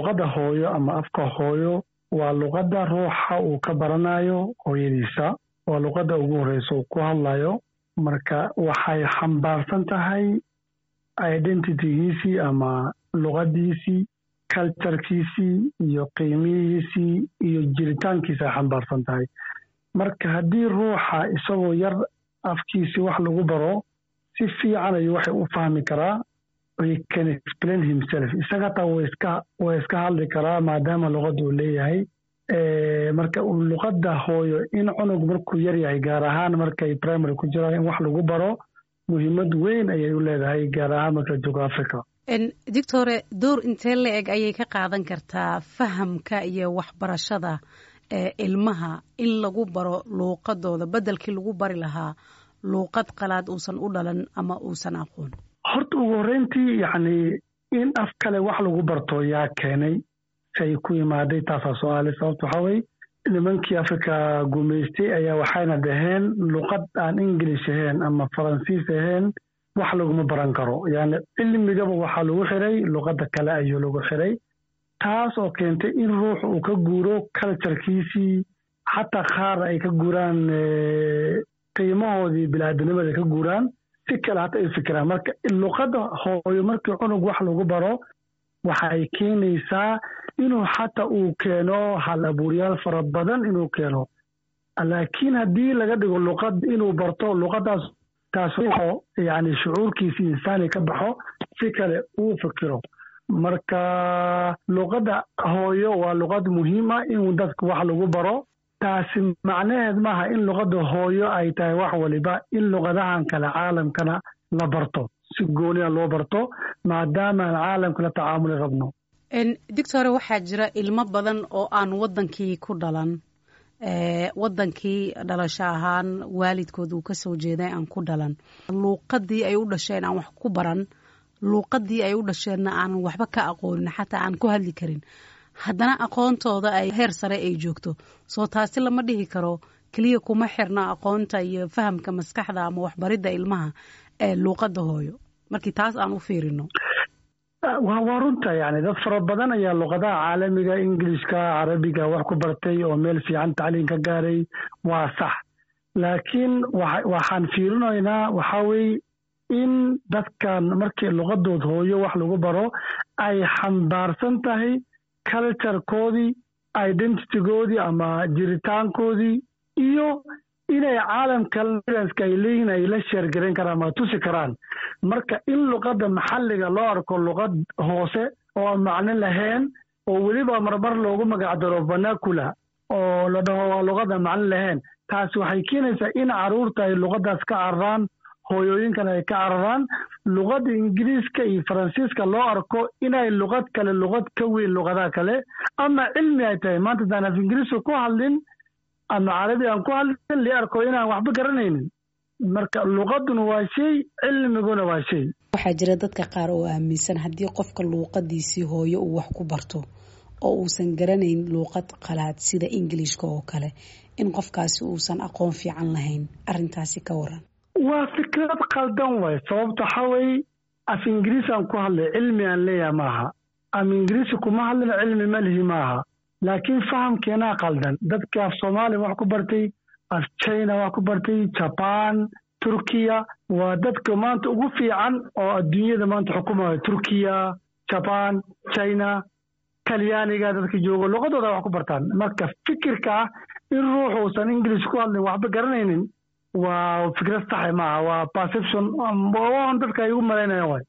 luqadda hooyo ama afka hooyo waa luqadda ruuxa uu ka baranayo hooyadiisa. Waa luqadda ugu horreysa uu ku hadlayo. Marka waxay xambaarsan tahay identitygiisii ama luqaddiisii culturekiisii iyo qiimihiisii iyo jiritaankiisa ay xambaarsan tahay. Marka haddii ruuxa isagoo yar afkiisii wax lagu baro si fiican ayuu waxay u fahmi karaa can explain himself. Isaga waa iska hadli karaa maadaama luqadda uu leeyahay marka luqadda hooyo in cunug markuu yar yahay gaar ahaan markay primary ku jiraan in wax lagu baro muhiimad weyn ayay u leedahay gaar ahaan marka joogo africa doctore door intee la eg ayay ka qaadan kartaa fahamka iyo waxbarashada ilmaha in lagu baro luuqadooda beddelkii lagu bari lahaa luuqad qalaad uusan u dhalan ama uusan aqoon horta ugu horreyntii yacni in af kale wax lagu barto yaa keenay say ku imaaday taasaa su'aale sababta waxaa weye nimankii afrika gumaystay ayaa waxayna dhaheen luqad aan ingilish ahayn ama faransiis ahayn wax laguma baran karo. Yani cilmigaba waxaa lagu xiray luqadda kale ayuu lagu xiray taas oo keentay in ruux uu ka guuro culturekiisii xataa qaar ay ka guuraan qiimahoodii bilaadanimada ka guuraan si kale hata ay fikiraan marka luqadda hooyo markii cunug wax lagu baro waxay keenaysaa inuu xataa uu keeno hal abuuryaal fara badan inuu keeno. Laakiin haddii laga dhigo luqad inuu barto luqaddaas taas wuxuu yani shucuurkiisi insaani ka baxo si kale uu fikiro. Marka luqadda hooyo waa luqad muhiima in dadka wax lagu baro taasi macnaheed maaha in luqadda hooyo ay tahay wax waliba in luqadahan kale caalamkana la barto si gooniya loo barto maadaama aan caalamka la tacaamuli rabno. Doctore waxaa jira ilmo badan oo aan waddankii ku dhalan. Waddankii dhalasho ahaan waalidkood uu ka soo jeeday aan ku dhalan. Luuqadii ay u dhasheen aan wax ku baran. Luuqadii ay u dhasheenna aan waxba ka aqoonin xataa aan ku hadli karin haddana aqoontooda ay heer sare ay joogto. Soo taasi lama dhihi karo. Keliya kuma xirna aqoonta iyo fahamka maskaxda ama waxbaridda ilmaha ee luuqadda hooyo. Markii taas aan u fiirino. Waa runta yani. Dad fara badan ayaa luqadaha caalamiga ingilishka carabiga wax ku bartay oo meel fiican tacliin ka gaaray. Waa sax. Laakiin waxaan fiirinaynaa waxaa weye in dadkan markii luqadood hooyo wax lagu baro ay xambaarsan tahay culturekoodii identitygoodii ama jiritaankoodii iyo inay caalamka lidanska ay leeyihiin ay la sheergarayn karaan ama tusi karaan. Marka in luqadda maxalliga loo arko luqad hoose oo aan macno lahayn oo weliba marmar loogu magacdaro vanacula oo la dhaho waa luqadda macno lahayn taasi waxay keenaysaa in carruurta ay luqaddaas ka cararaan hooyooyinkan ay ka cararaan luqadda ingiriiska iyo faransiiska loo arko inay luqad kale luqad ka weyn luqadaha kale. Ama cilmi ay tahay maanta daan af ingiriiska ku hadlin ama carabi aan ku hadlin li arko inaan waxba garanaynin. Marka luqaduna waa shay cilmiguna waa shay. Waxaa jira dadka qaar oo aaminsan haddii qofka luuqadiisii hooyo uu wax ku barto oo uusan garanayn luuqad qalaad sida ingilishka oo kale in qofkaasi uusan aqoon fiican lahayn. Arrintaasi ka waran waa fikrad qaldan waay sababta waxaa weye af ingiriis aan ku hadlay cilmi aan leeyaha maaha. Ama ingiriisi kuma hadlin cilmi malihi maaha. Laakiin fahamkeenaa qaldan dadka af soomaaliya wax ku bartay af china wax ku bartay jaban turkiya waa dadka maanta ugu fiican oo adduunyada maanta xukumayo. Turkiya jaban china talyaaniga dadka joogo luqadooda wax ku bartaan. Marka fikirka ah in ruux uusan ingilish ku hadlin waxba garanaynin waa fikrad saxe maaha waa perception dadka ay ugu malaynayaan waay